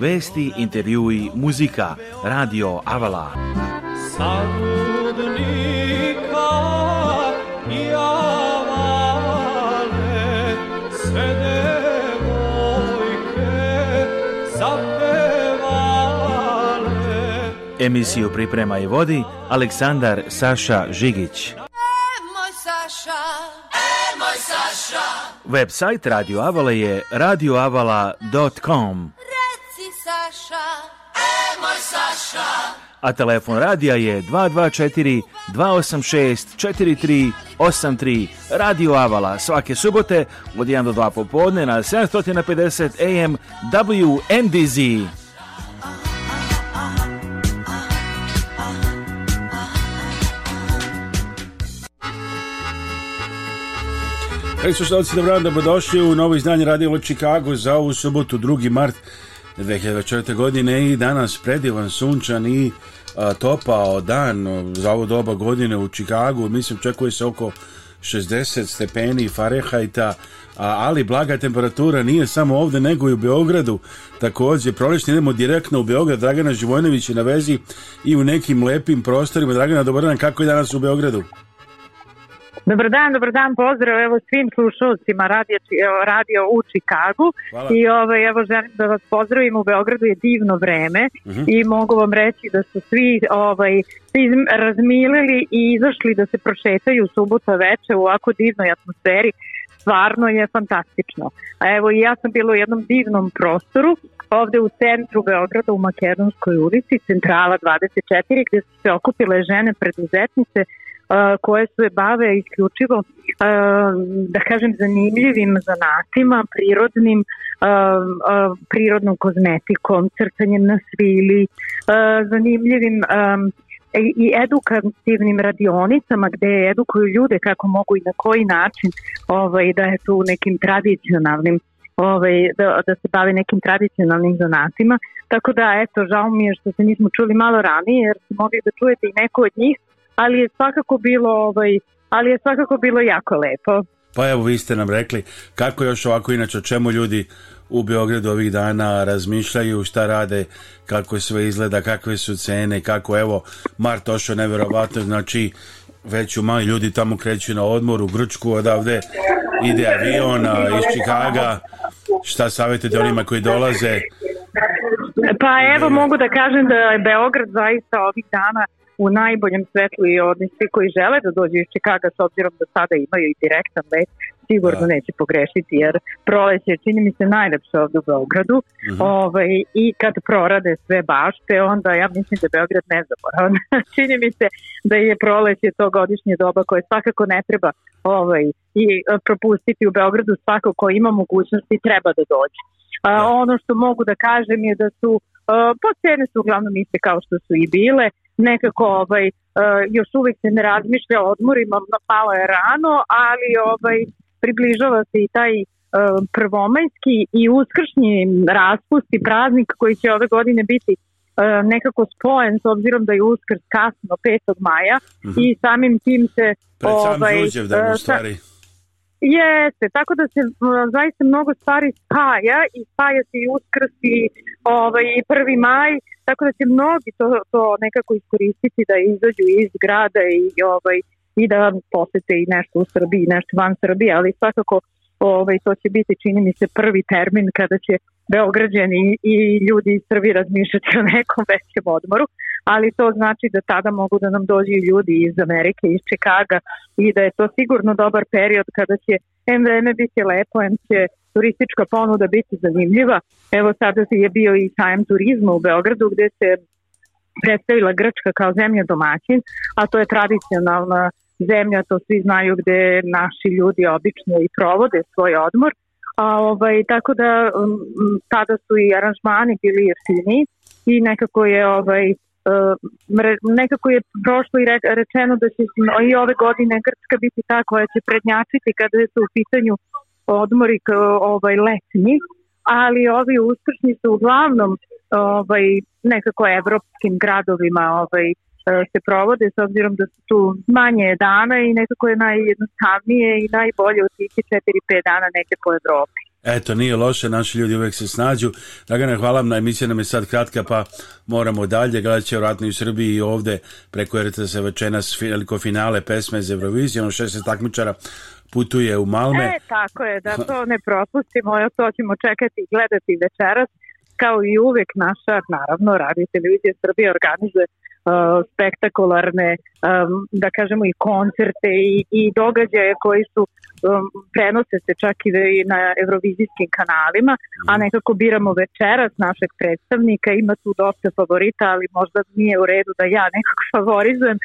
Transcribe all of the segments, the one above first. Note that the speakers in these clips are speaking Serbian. Vesti, intervjui, muzika, radio Avala. Saludnika i Avale, sve devojke zapevale. Emisiju priprema i vodi Aleksandar Saša Žigić. E, e, Website Radio Avala je radioavala.com. a telefon radija je 224 286 4383 Radio Avala svake subote od 1 do 2 popodne na 750 AM WNDZ. Hej, slušalci, dobro dan, dobrodošli u novo izdanje Radio Chicago za ovu subotu, 2. mart 2004. godine i danas predivan sunčan i a, topao dan za ovo doba godine u Čikagu mislim čekuje se oko 60 stepeni Farehajta ali blaga temperatura nije samo ovde, nego i u Beogradu također prolično idemo direktno u Beograd Dragana Živojnović je na vezi i u nekim lepim prostorima Dragana dobar dan kako je danas u Beogradu Dobar dan, dobar dan, pozdrav evo svim slušalcima radio, radio u Čikagu Hvala. i ovaj, evo želim da vas pozdravim, u Beogradu je divno vreme uh mhm. -huh. i mogu vam reći da su svi ovaj, razmilili i izašli da se prošetaju subota veče u ovako divnoj atmosferi stvarno je fantastično. A evo i ja sam bila u jednom divnom prostoru ovde u centru Beograda u Makedonskoj ulici, centrala 24, gde su se okupile žene preduzetnice koje se bave isključivo da kažem zanimljivim zanatima, prirodnim prirodnom kozmetikom, crtanjem na svili, zanimljivim i edukativnim radionicama gde edukuju ljude kako mogu i na koji način ovaj, da je tu nekim tradicionalnim ovaj, da, da se bave nekim tradicionalnim zanatima. Tako da, eto, žao mi je što se nismo čuli malo ranije, jer ste mogli da čujete i neko od njih, ali je svakako bilo ovaj, ali je svakako bilo jako lepo. Pa evo vi ste nam rekli kako još ovako inače o čemu ljudi u Beogradu ovih dana razmišljaju šta rade, kako sve izgleda, kakve su cene, kako evo Mart ošao neverovatno, znači već u maju ljudi tamo kreću na odmor u Grčku odavde ide avion iz Čikaga šta savjetujete onima koji dolaze Pa evo mogu da kažem da je Beograd zaista ovih dana u najboljem svetlu i oni svi koji žele da dođu iz Čikaga s obzirom da sada imaju i direktan let sigurno da. neće pogrešiti jer proleće čini mi se najlepše ovde u Beogradu uh mhm. -huh. ovaj, i kad prorade sve bašte onda ja mislim da Beograd ne zaboravan znači, čini mi se da je proleće to godišnje doba koje svakako ne treba ovaj, i e, propustiti u Beogradu svako ko ima mogućnosti treba da dođe A, da. ono što mogu da kažem je da su, a, e, pa cene su uglavnom iste kao što su i bile, nekako ovaj, e, još uvijek se ne razmišlja o odmorima, palo je rano, ali ovaj, približava se i taj e, prvomajski i uskršnji raspust i praznik koji će ove godine biti e, nekako spojen s obzirom da je uskrs kasno 5. maja uh mhm. -huh. i samim tim se pred sam ovaj, Đurđevdan u stvari Jeste, tako da se zaista mnogo stvari spaja i spaja se i uskrs i ovaj, prvi maj, tako da će mnogi to, to nekako iskoristiti da izađu iz grada i, ovaj, i da posete i nešto u Srbiji, nešto van Srbije, ali svakako ovaj, to će biti, čini mi se, prvi termin kada će Beograđani i ljudi iz Srbije razmišljati o nekom većem odmoru, ali to znači da tada mogu da nam dođu ljudi iz Amerike, iz Čikaga i da je to sigurno dobar period kada će em vreme biti lepo, em će turistička ponuda biti zanimljiva. Evo sada je bio i sajam turizma u Beogradu gde se predstavila Grčka kao zemlja domaćin, a to je tradicionalna zemlja, to svi znaju gde naši ljudi obično i provode svoj odmor, a ovaj, tako da um, tada su i aranžmani bili jeftini i nekako je ovaj, E, nekako je prošlo i rečeno da će i ove godine Grčka biti ta koja će prednjačiti kada su u pitanju odmori ovaj letnji, ali ovi uskršnji su uglavnom ovaj nekako evropskim gradovima ovaj e, se provode s obzirom da su tu manje dana i nekako je najjednostavnije i najbolje otići 4-5 dana negde po Evropi. Eto, nije loše, naši ljudi uvek se snađu. Dragane, hvala na emisija nam je sad kratka, pa moramo dalje. Gledat će vratno i u Srbiji i ovde preko RTS večeras veliko finale pesme iz Eurovizije, ono 16 takmičara putuje u Malme. E, tako je, da to ne propustimo, to ćemo čekati i gledati večeras kao i uvek naša, naravno, radio televizija Srbije organizuje Uh, spektakularne, um, da kažemo i koncerte i, i događaje koji su um, prenose se čak i na evrovizijskim kanalima, a mhm. nekako biramo večeras našeg predstavnika, ima tu dosta favorita, ali možda nije u redu da ja nekog favorizujem.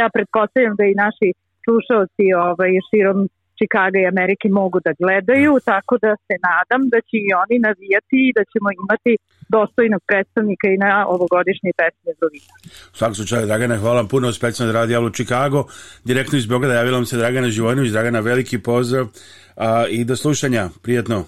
Ja pretpostavljam da i naši slušalci ovaj, širom Čikaga i Amerike mogu da gledaju, tako da se nadam da će i oni navijati i da ćemo imati dostojnog predstavnika i na ovogodišnji pesme Eurovizije. U svakom slučaju, Dragana, hvala vam puno, specijalno radi Javlo Čikago, direktno iz Beograda javila vam se Dragana Živojnović, Dragana, veliki pozdrav a, i do slušanja, prijetno.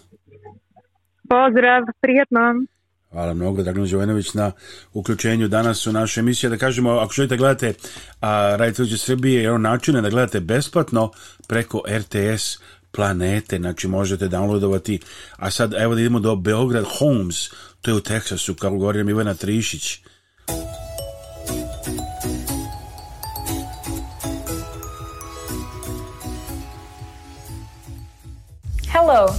Pozdrav, prijetno. Hvala mnogo, Dragan Đovanović, na uključenju danas u naše emisije. Da kažemo, ako želite da gledate a, Radio Srbije, je on način da gledate besplatno preko RTS planete, znači možete downloadovati. A sad, evo da idemo do Beograd Homes, to je u Teksasu, kao govorim Ivana Trišić. Hello,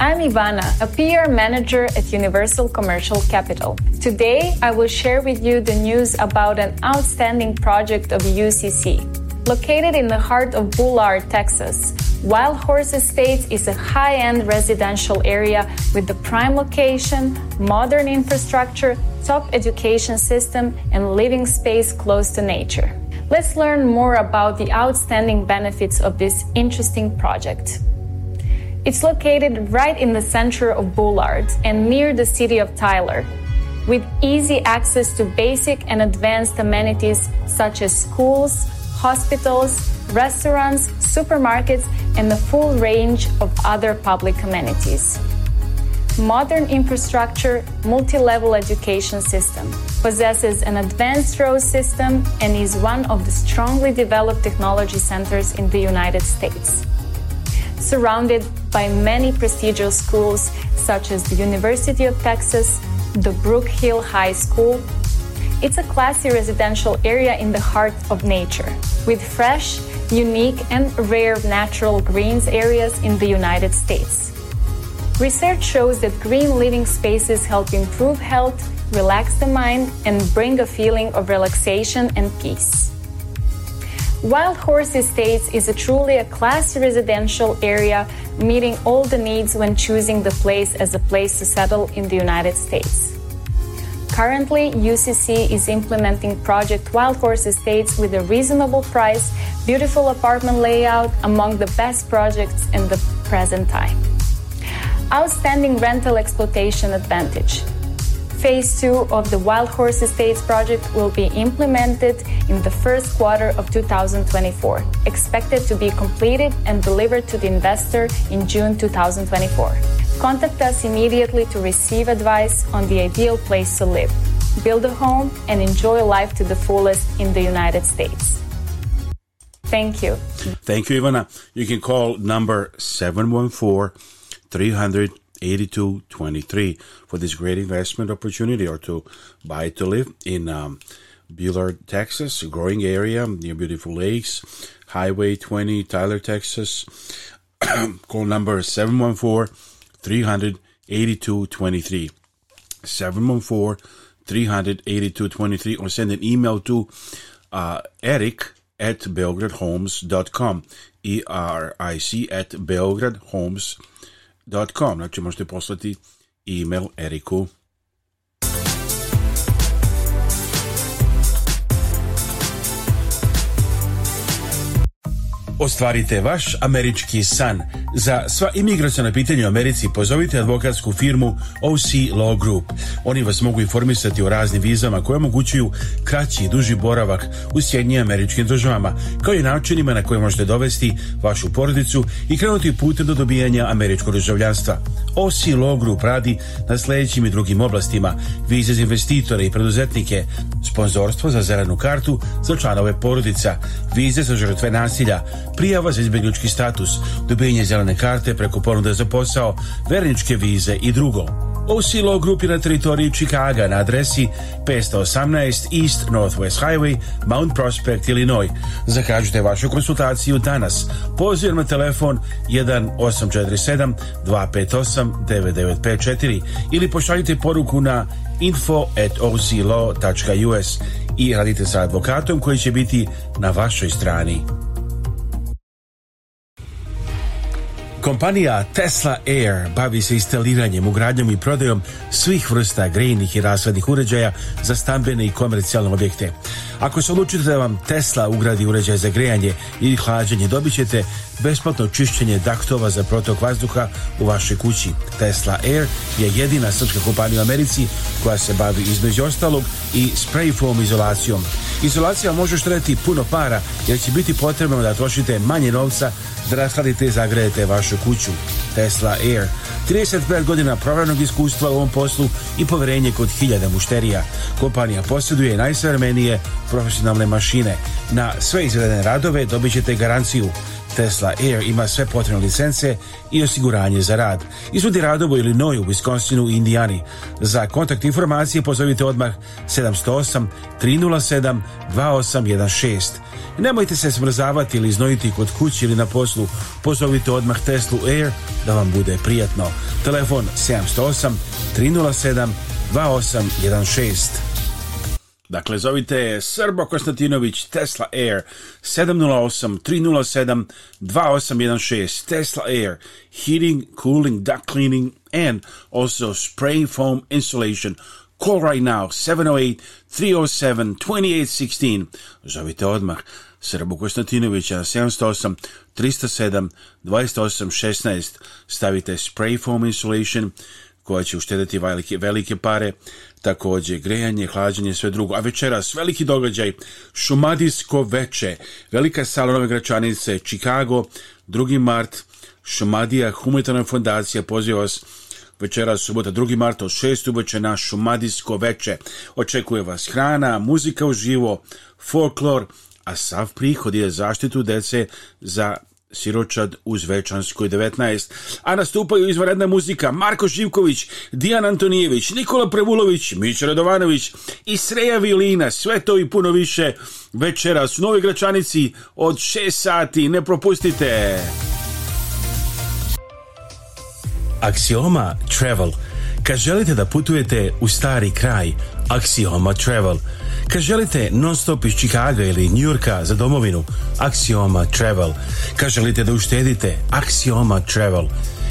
I'm Ivana, a PR manager at Universal Commercial Capital. Today, I will share with you the news about an outstanding project of UCC. Located in the heart of Bullard, Texas, Wild Horse Estates is a high end residential area with the prime location, modern infrastructure, top education system, and living space close to nature. Let's learn more about the outstanding benefits of this interesting project. It's located right in the center of Bullard and near the city of Tyler, with easy access to basic and advanced amenities such as schools, hospitals, restaurants, supermarkets, and the full range of other public amenities. Modern infrastructure, multi level education system, possesses an advanced road system, and is one of the strongly developed technology centers in the United States. Surrounded by many prestigious schools such as the University of Texas, the Brookhill High School. It's a classy residential area in the heart of nature, with fresh, unique, and rare natural greens areas in the United States. Research shows that green living spaces help improve health, relax the mind, and bring a feeling of relaxation and peace. Wild Horse Estates is a truly a class residential area, meeting all the needs when choosing the place as a place to settle in the United States. Currently, UCC is implementing Project Wild Horse Estates with a reasonable price, beautiful apartment layout, among the best projects in the present time. Outstanding rental exploitation advantage. Phase 2 of the Wild Horse Estates project will be implemented in the first quarter of 2024, expected to be completed and delivered to the investor in June 2024. Contact us immediately to receive advice on the ideal place to live, build a home, and enjoy life to the fullest in the United States. Thank you. Thank you, Ivana. You can call number 714 300 8223 for this great investment opportunity or to buy to live in um, Bueller, Texas, growing area near beautiful lakes, Highway 20, Tyler, Texas. Call number 714 382 23. 714 382 23 or send an email to uh, Eric at BelgradeHomes.com. E R I C at BelgradeHomes.com Znači možete poslati email Eriku Ostvarite vaš američki san. Za sva imigracijona pitanja u Americi pozovite advokatsku firmu OC Law Group. Oni vas mogu informisati o raznim vizama koje omogućuju kraći i duži boravak u Sjedinjim američkim državama, kao i načinima na koje možete dovesti vašu porodicu i krenuti putem do dobijanja američkog državljanstva. OC Law Group radi na sledećim i drugim oblastima, vize za investitore i preduzetnike, sponzorstvo za zelenu kartu za članove porodica, vize za žrtve nasilja, prijava za izbjeglički status, dobijenje zelene karte preko ponude za posao, verničke vize i drugo. OSILO grupi na teritoriji Čikaga na adresi 518 East Northwest Highway, Mount Prospect, Illinois. Zakažite vašu konsultaciju danas. Poziv na telefon 1847 258 9954 ili pošaljite poruku na info at i radite sa advokatom koji će biti na vašoj strani. Kompanija Tesla Air bavi se instaliranjem, ugradnjom i prodajom svih vrsta grejnih i rasvednih uređaja za stambene i komercijalne objekte. Ako se odlučite da vam Tesla ugradi uređaj za grejanje ili hlađenje, dobit ćete besplatno čišćenje daktova za protok vazduha u vašoj kući. Tesla Air je jedina srpska kompanija u Americi koja se bavi između ostalog i spray foam izolacijom. Izolacija može štreti puno para jer će biti potrebno da trošite manje novca da raskladite i zagrejete vašu kuću. Tesla Air. 35 godina provjerenog iskustva u ovom poslu i poverenje kod hiljada mušterija. Kompanija posjeduje najsavremenije profesionalne mašine. Na sve izvedene radove dobit ćete garanciju Tesla Air ima sve potrebne licence i osiguranje za rad. Izvodi radovo ili noj u Wisconsinu i Indijani. Za kontakt informacije pozovite odmah 708 307 2816. Nemojte se smrzavati ili znojiti kod kući ili na poslu. Pozovite odmah Tesla Air da vam bude prijatno. Telefon 708 307 2816. Dakle, zovite Srbo Konstantinović Tesla Air 708-307-2816 Tesla Air Heating, Cooling, Duct Cleaning and also Spray Foam Insulation Call right now 708-307-2816 Zovite odmah Srbo Konstantinovića 708 307 2816 Stavite Spray Foam Insulation koja će uštedeti velike, velike pare, takođe grejanje, hlađenje, sve drugo. A večeras veliki događaj, Šumadijsko veče, velika sala Nove Gračanice, Chicago, 2. mart, Šumadija, humanitarna fondacija, poziva vas večera subota 2. marta od 6 uveče na Šumadijsko veče. Očekuje vas hrana, muzika uživo, folklor, a sav prihod je zaštitu dece za Siročad uz Večanskoj 19. A nastupaju izvanredna muzika Marko Živković, Dijan Antonijević, Nikola Prevulović, Mića Radovanović i Sreja Vilina. Sve to i puno više večeras u Novoj Gračanici od 6 sati. Ne propustite! Aksioma Travel Kad želite da putujete u stari kraj, Aksioma Travel – Kad želite non-stop iz Čikaga ili Njurka za domovinu, Axioma Travel. Kad želite da uštedite, Axioma Travel.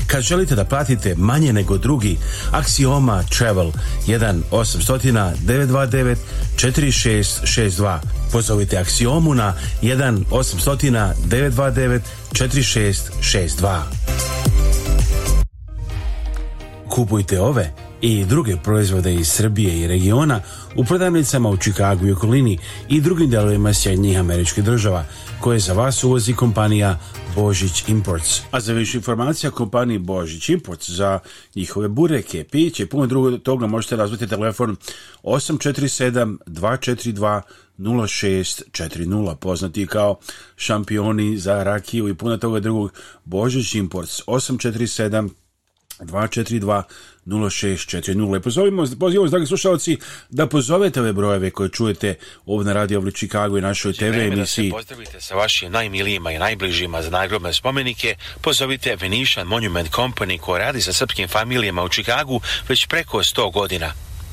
Kad želite da platite manje nego drugi, Axioma Travel 1 800 929 4662. Pozovite Axiomu na 1 800 929 4662. Kupujte ove i druge proizvode iz Srbije i regiona u prodavnicama u Čikagu i okolini i drugim delovima Sjednjih američkih država, koje za vas uvozi kompanija Božić Imports. A za više informacija kompaniji Božić Imports za njihove bureke, piće i puno drugog toga možete razviti telefon 847 242 0640, poznati kao šampioni za rakiju i puno toga drugog. Božić Imports 847 242 0640. E, pozovimo, pozivamo dragi slušalci, da pozovete ove brojeve koje čujete ovdje na Radio Ovli Chicago i našoj znači, TV emisiji. Da se pozdravite sa vašim najmilijima i najbližima za nagrobne spomenike. Pozovite Venetian Monument Company koja radi sa srpskim familijama u Chicagu već preko 100 godina.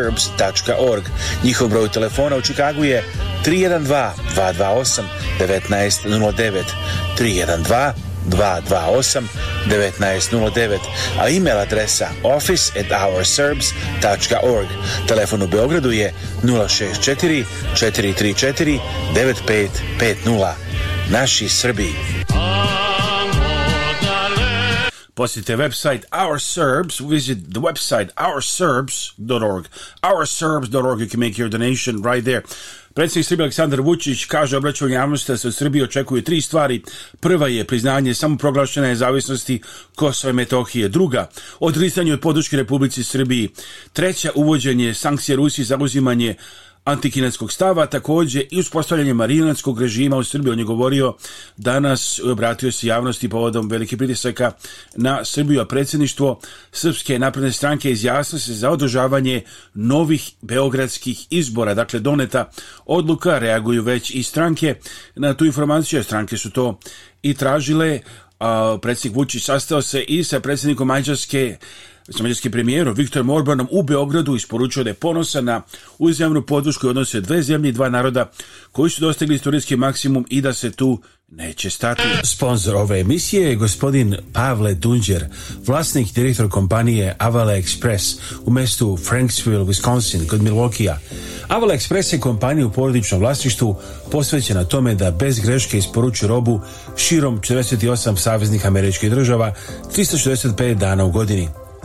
serbs.org. Njihov broj telefona u Čikagu je 312-228-1909. 312 228 1909, a e-mail adresa office Telefon u Beogradu je 064 434 9550. Naši Srbi. Posjetite website Our Serbs. Visit the website ourserbs.org. Ourserbs.org. You can make your donation right there. Predsjednik Srbije Aleksandar Vučić kaže obraćanju javnosti da se od Srbije očekuju tri stvari. Prva je priznanje samoproglašene nezavisnosti Kosova i Metohije. Druga, odricanje od podrške Republici Srbiji. Treća, uvođenje sankcije Rusije za uzimanje antikineskog stava, takođe i uspostavljanje marinanskog režima u Srbiji. On je govorio danas, obratio se javnosti povodom velike pritisaka na Srbiju, a predsjedništvo Srpske napredne stranke izjasno se za održavanje novih beogradskih izbora. Dakle, doneta odluka, reaguju već i stranke na tu informaciju, stranke su to i tražile, a, predsjednik Vučić sastao se i sa predsjednikom Mađarske sa mađarskim premijerom Viktorom Orbanom u Beogradu isporučio da je ponosa na uzajamnu podršku i odnose dve zemlje i dva naroda koji su dostigli istorijski maksimum i da se tu neće stati. Sponzor ove emisije je gospodin Pavle Dunđer, vlasnik i direktor kompanije Avala Express u mestu Franksville, Wisconsin, kod Milwaukee-a. Avala Express je kompanija u porodičnom vlasništvu posvećena tome da bez greške isporuči robu širom 48 saveznih američkih država 365 dana u godini.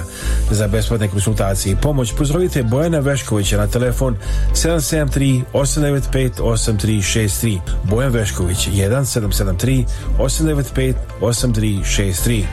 200 za besplatne konsultacije i pomoć. Pozdravite Bojana Veškovića na telefon 773 895 8363. Bojan Vešković 1773 895 8363.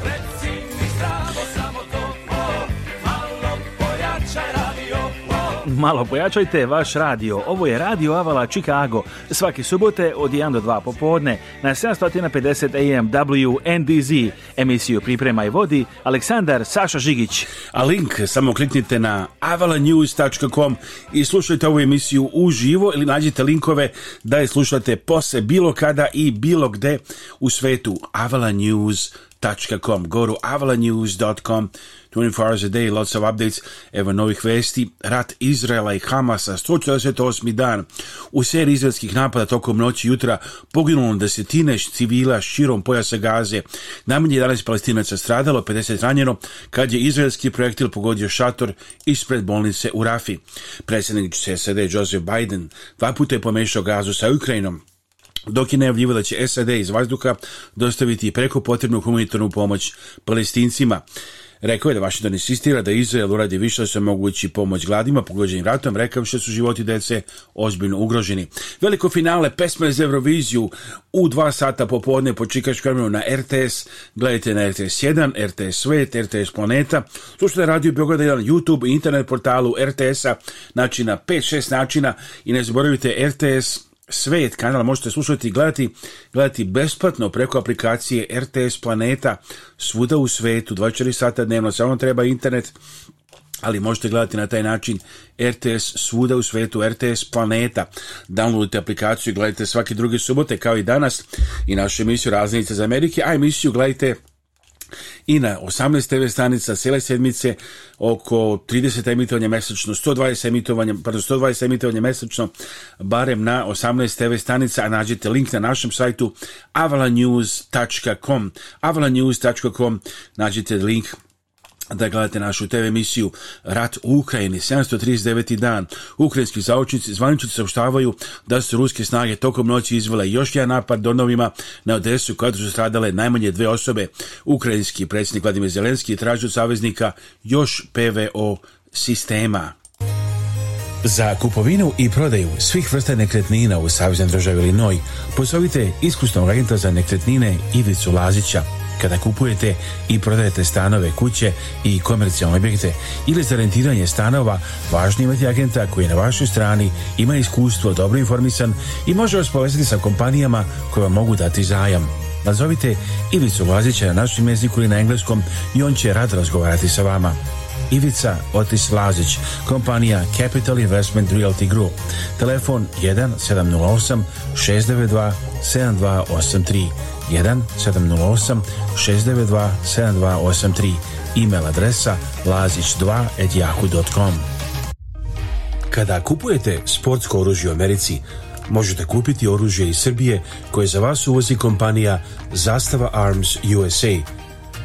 Malo pojačajte vaš radio. Ovo je Radio Avala Chicago. Svake subote od 1 do 2 popodne na 750 AM WNDZ. Emisiju priprema i vodi Aleksandar Saša Žigić. A link samo kliknite na avalanews.com i slušajte ovu emisiju uživo ili nađite linkove da je slušate pose bilo kada i bilo gde u svetu avalanews.com. Goru avalanews.com 24 hours a day, lots of updates, evo novih vesti, rat Izraela i Hamasa, 148. dan, u seriji izraelskih napada tokom noći jutra poginulo desetine civila širom pojasa Gaze, najmanje 11 palestinaca stradalo, 50 ranjeno, kad je izraelski projektil pogodio šator ispred bolnice u Rafi. Predsednik SAD Joseph Biden dva puta je pomešao Gazu sa Ukrajinom, dok je najavljivo da će SAD iz vazduha dostaviti preko potrebnu humanitarnu pomoć palestincima. Rekao je da Vašington insistira da Izrael uradi više da se mogući pomoć gladima pogođenim ratom, rekao što su životi dece ozbiljno ugroženi. Veliko finale pesma iz Euroviziju u dva sata popodne po Čikačkom na RTS. Gledajte na RTS 1, RTS Svet, RTS Planeta. Slušajte radio Beograd 1, YouTube i internet portalu RTS-a. Znači na 5-6 načina i ne zaboravite RTS svet kanala možete slušati i gledati, gledati besplatno preko aplikacije RTS Planeta svuda u svetu, 24 sata dnevno, samo treba internet, ali možete gledati na taj način RTS svuda u svetu, RTS Planeta. Downloadite aplikaciju i gledajte svake druge subote kao i danas i našu emisiju Raznice za Amerike, a emisiju gledajte i na 18 TV stanica cijele sedmice oko 30 emitovanja mesečno, 120 emitovanja, pardon, 120 emitovanja mesečno, barem na 18 TV stanica, a nađete link na našem sajtu avalanews.com avalanews.com nađete link da gledate našu TV emisiju Rat u Ukrajini, 739. dan. Ukrajinski zaučnici zvaničnici saopštavaju da su ruske snage tokom noći izvele još jedan napad donovima na Odesu kada su stradale najmanje dve osobe. Ukrajinski predsjednik Vladimir Zelenski traži od saveznika još PVO sistema. Za kupovinu i prodaju svih vrsta nekretnina u Savjeznoj državi Ilinoj pozovite iskusnog agenta za nekretnine Ivicu Lazića kada kupujete i prodajete stanove, kuće i komercijalne objekte ili za rentiranje stanova, važno imati agenta koji je na vašoj strani, ima iskustvo, dobro informisan i može vas povezati sa kompanijama koje vam mogu dati zajam. Nazovite Ivicu Lazića na našem jeziku ili na engleskom i on će rad razgovarati sa vama. Ivica Otis Lazić, kompanija Capital Investment Realty Group. Telefon 1 708 692 7283 1 708 692 7283 email adresa lazić 2yahoocom Kada kupujete sportsko oružje u Americi, možete kupiti oružje iz Srbije koje za vas uvozi kompanija Zastava Arms USA.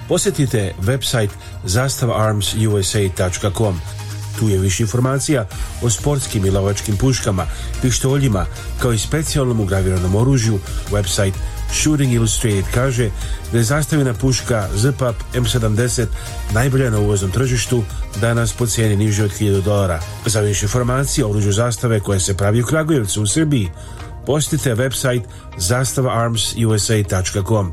Posjetite website zastavaarmsusa.com tu je više informacija o sportskim i lovačkim puškama, pištoljima, kao i specijalnom ugraviranom oružju, website Shooting Illustrated kaže da je zastavljena puška ZPAP M70 najbolja na uvoznom tržištu, danas po cijeni niže od 1000 dolara. Za više informacije o oruđu zastave koje se pravi u Kragujevcu u Srbiji, posjetite website zastavaarmsusa.com.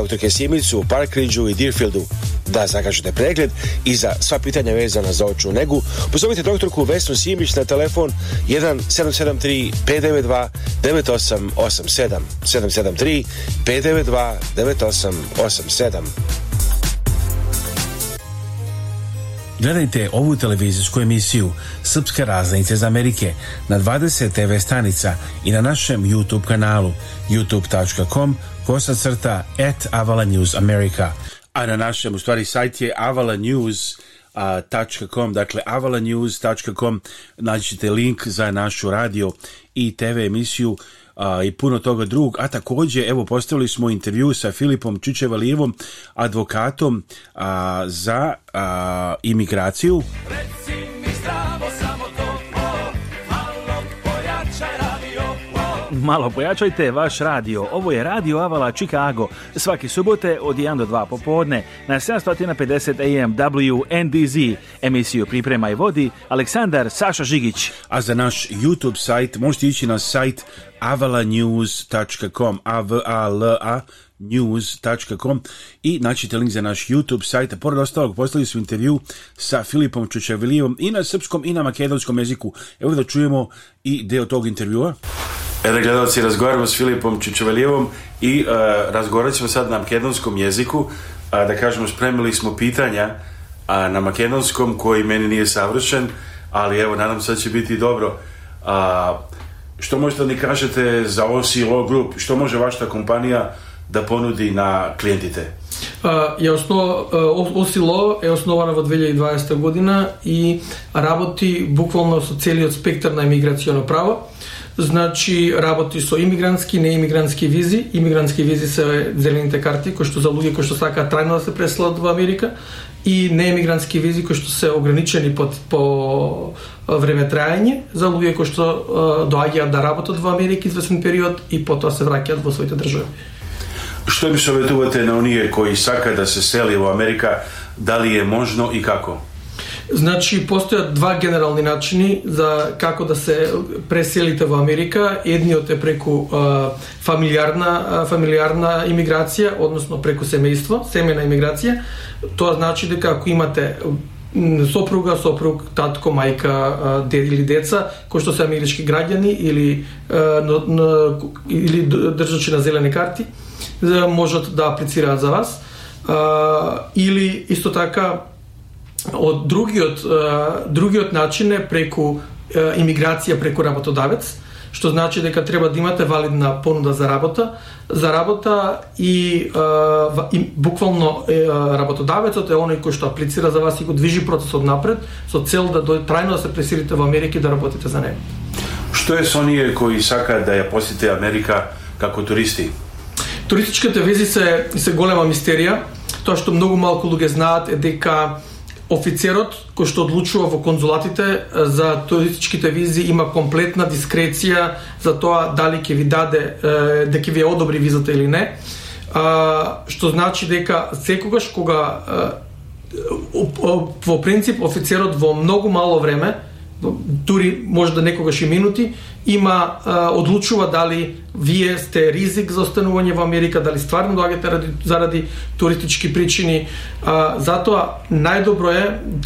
dr. Kesimicu u Parkridžu i Deerfieldu. Da zakažete pregled i za sva pitanja vezana za očnu negu, pozovite doktorku Vesnu Simić na telefon 1773 592 9887 773 592 9887 Gledajte ovu televizijsku emisiju Srpske raznice iz Amerike na 20 TV stanica i na našem YouTube kanalu youtube.com kosa crta at Avala A na našem, u stvari, sajt je Avala dakle avalanews.com naćete link za našu radio i TV emisiju a, i puno toga drug a takođe evo postavili smo intervju sa Filipom Čičevalijevom, advokatom a, za a, imigraciju. Reci mi malo pojačajte vaš radio. Ovo je Radio Avala Chicago. Svake subote od 1 do 2 popodne na 750 AM WNDZ. Emisiju priprema i vodi Aleksandar Saša Žigić. A za naš YouTube sajt možete ići na sajt avalanews.com a v a l a news.com i naćite link za naš YouTube sajt. Pored ostalog, poslali su intervju sa Filipom Čučevilijevom i na srpskom i na makedonskom jeziku. Evo da čujemo i deo tog intervjua. Ede, gledalci, razgovaramo s Filipom Čičevalijevom i uh, razgovarat ćemo sad na makedonskom jeziku. A, da kažemo, spremili smo pitanja a, na makedonskom koji meni nije savršen, ali evo, nadam se da će biti dobro. A, što možete da ni kažete za OSILO Group? Što može vaša kompanija da ponudi na klijentite? je osnova, e, OSILO je osnovana во 2020 godina i работи bukvalno со целиот спектар на емиграционно право. значи работи со имигрантски, неимигрантски визи. Имигрантски визи се зелените карти кои што за луѓе кои што сакаат трајно да се преселат во Америка и неимигрантски визи кои што се ограничени по, по време траење за луѓе кои што доаѓаат да работат во Америка извесен период и потоа се враќаат во своите држави. Што би советувате на оние кои сакаат да се сели во Америка, дали е можно и како? Значи, постојат два генерални начини за како да се преселите во Америка. Едниот е преку а, фамилиарна, а, фамилиарна имиграција, односно преку семејство, семена имиграција. Тоа значи дека ако имате сопруга, сопруг, татко, мајка, дед или деца, кои што се амерички граѓани или, или држачи на зелени карти, можат да аплицираат за вас. А, или исто така од другиот другиот начин е преку имиграција преку работодавец, што значи дека треба да имате валидна понуда за работа, за работа и, и буквално е, работодавецот е оној кој што аплицира за вас и го движи процесот напред со цел да дојде трајно да се преселите во Америка и да работите за него. Што е со оние кои сакаат да ја посетите Америка како туристи? Туристичките визи се се голема мистерија. Тоа што многу малку луѓе знаат е дека офицерот кој што одлучува во конзулатите за туристичките визи има комплетна дискреција за тоа дали ќе ви даде дека ви одобри визата или не. што значи дека секогаш кога во принцип офицерот во многу мало време дури може да некогаш и минути, има а, одлучува дали вие сте ризик за останување во Америка, дали стварно доаѓате ради, заради туристички причини. А, затоа најдобро е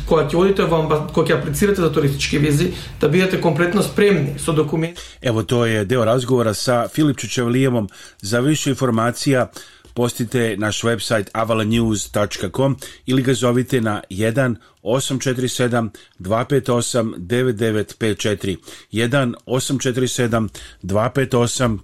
кога ќе одите во амбас... кога ќе аплицирате за туристички визи, да бидете комплетно спремни со документи. Ево тоа е дел разговора со Филип Чучевлиевом. За више информација Postite naš website avalanews.com ili ga zovite na 1 847 258 9954 1 847 258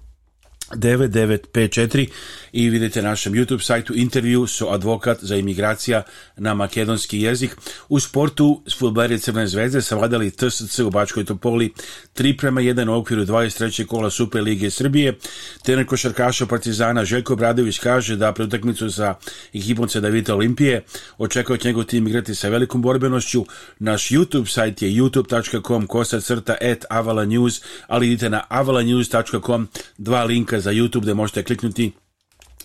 9954 i vidite na našem YouTube sajtu intervju su advokat za imigracija na makedonski jezik. U sportu futbari Crne zvezde savladali TSC u Bačkoj Topoli 3 prema 1 u okviru 23. kola Super Lige Srbije. Trener košarkaša Partizana Željko Bradović kaže da pre utakmicu sa ekipom Cedavita Olimpije očekuje će njegov tim igrati sa velikom borbenošću. Naš YouTube sajt je youtube.com kosa crta at avalanews, ali idite na avalanews.com dva linka za YouTube gde možete kliknuti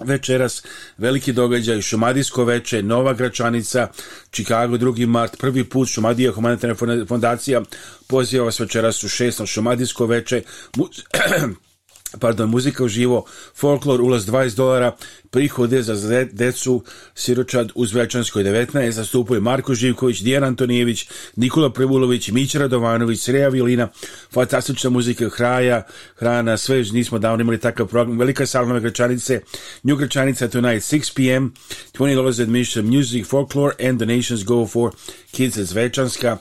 Večeras veliki događaj, Šumadijsko veče, Nova Gračanica, Čikago 2. mart, prvi put Šumadija humanitarna fondacija poziva vas večeras u 6 na Šumadijsko veče, pardon, muzika uživo, folklor, ulaz 20 dolara, prihode za decu, siročad u Zvečanskoj 19, zastupuje Marko Živković, Dijan Antonijević, Nikola Prevulović, Mić Radovanović, Sreja Vilina, fantastična muzika, hraja, hrana, sve, nismo davno imali takav program, velika salnove gračanice, New Gračanica tonight, 6 p.m., $20 admission, music, folklore, and donations go for kids at Zvečanska,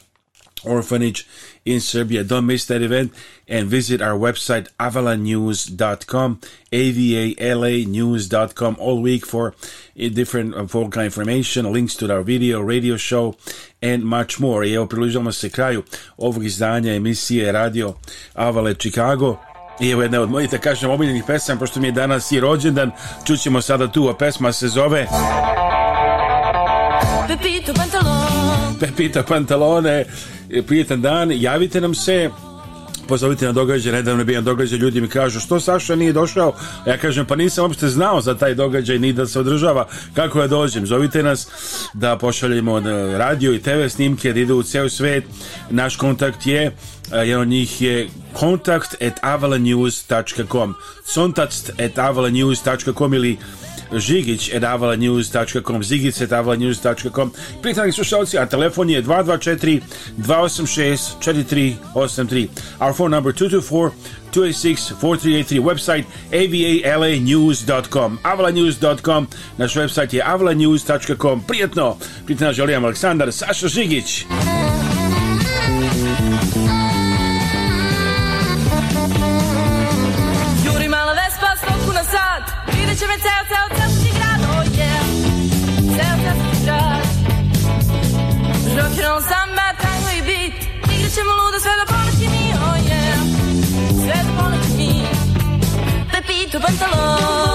orphanage in Serbia. Don't miss that event and visit our website avalanews.com, A-V-A-L-A-News.com all week for different uh, for kind of information, links to our video, radio show and much more. I evo približamo se kraju ovog izdanja emisije Radio Avale Chicago. I evo jedna od mojih, da kažem, omiljenih pesama, pošto mi je danas i rođendan, čućemo sada tu, a pesma se zove... Pepito Pantalon Pepita Pantalone, e, prijetan dan, javite nam se, pozovite na događaj, nedavno je bio događaj, ljudi mi kažu što Saša nije došao, a ja kažem pa nisam uopšte znao za taj događaj ni da se održava, kako ja dođem, zovite nas da pošaljemo e, radio i TV snimke, da ide u ceo svet, naš kontakt je e, jedan od njih je kontakt at avalanews.com contact at avalanews.com ili žigić at avalanews.com zigic at avalanews.com pitanje slušalci, a telefon je 224 286 4383 our phone number 224 286-4383, website avalanews.com, avalanews.com, naš website je avalanews.com. Prijetno, prijetno želim Aleksandar Saša Žigić. 去奔走了。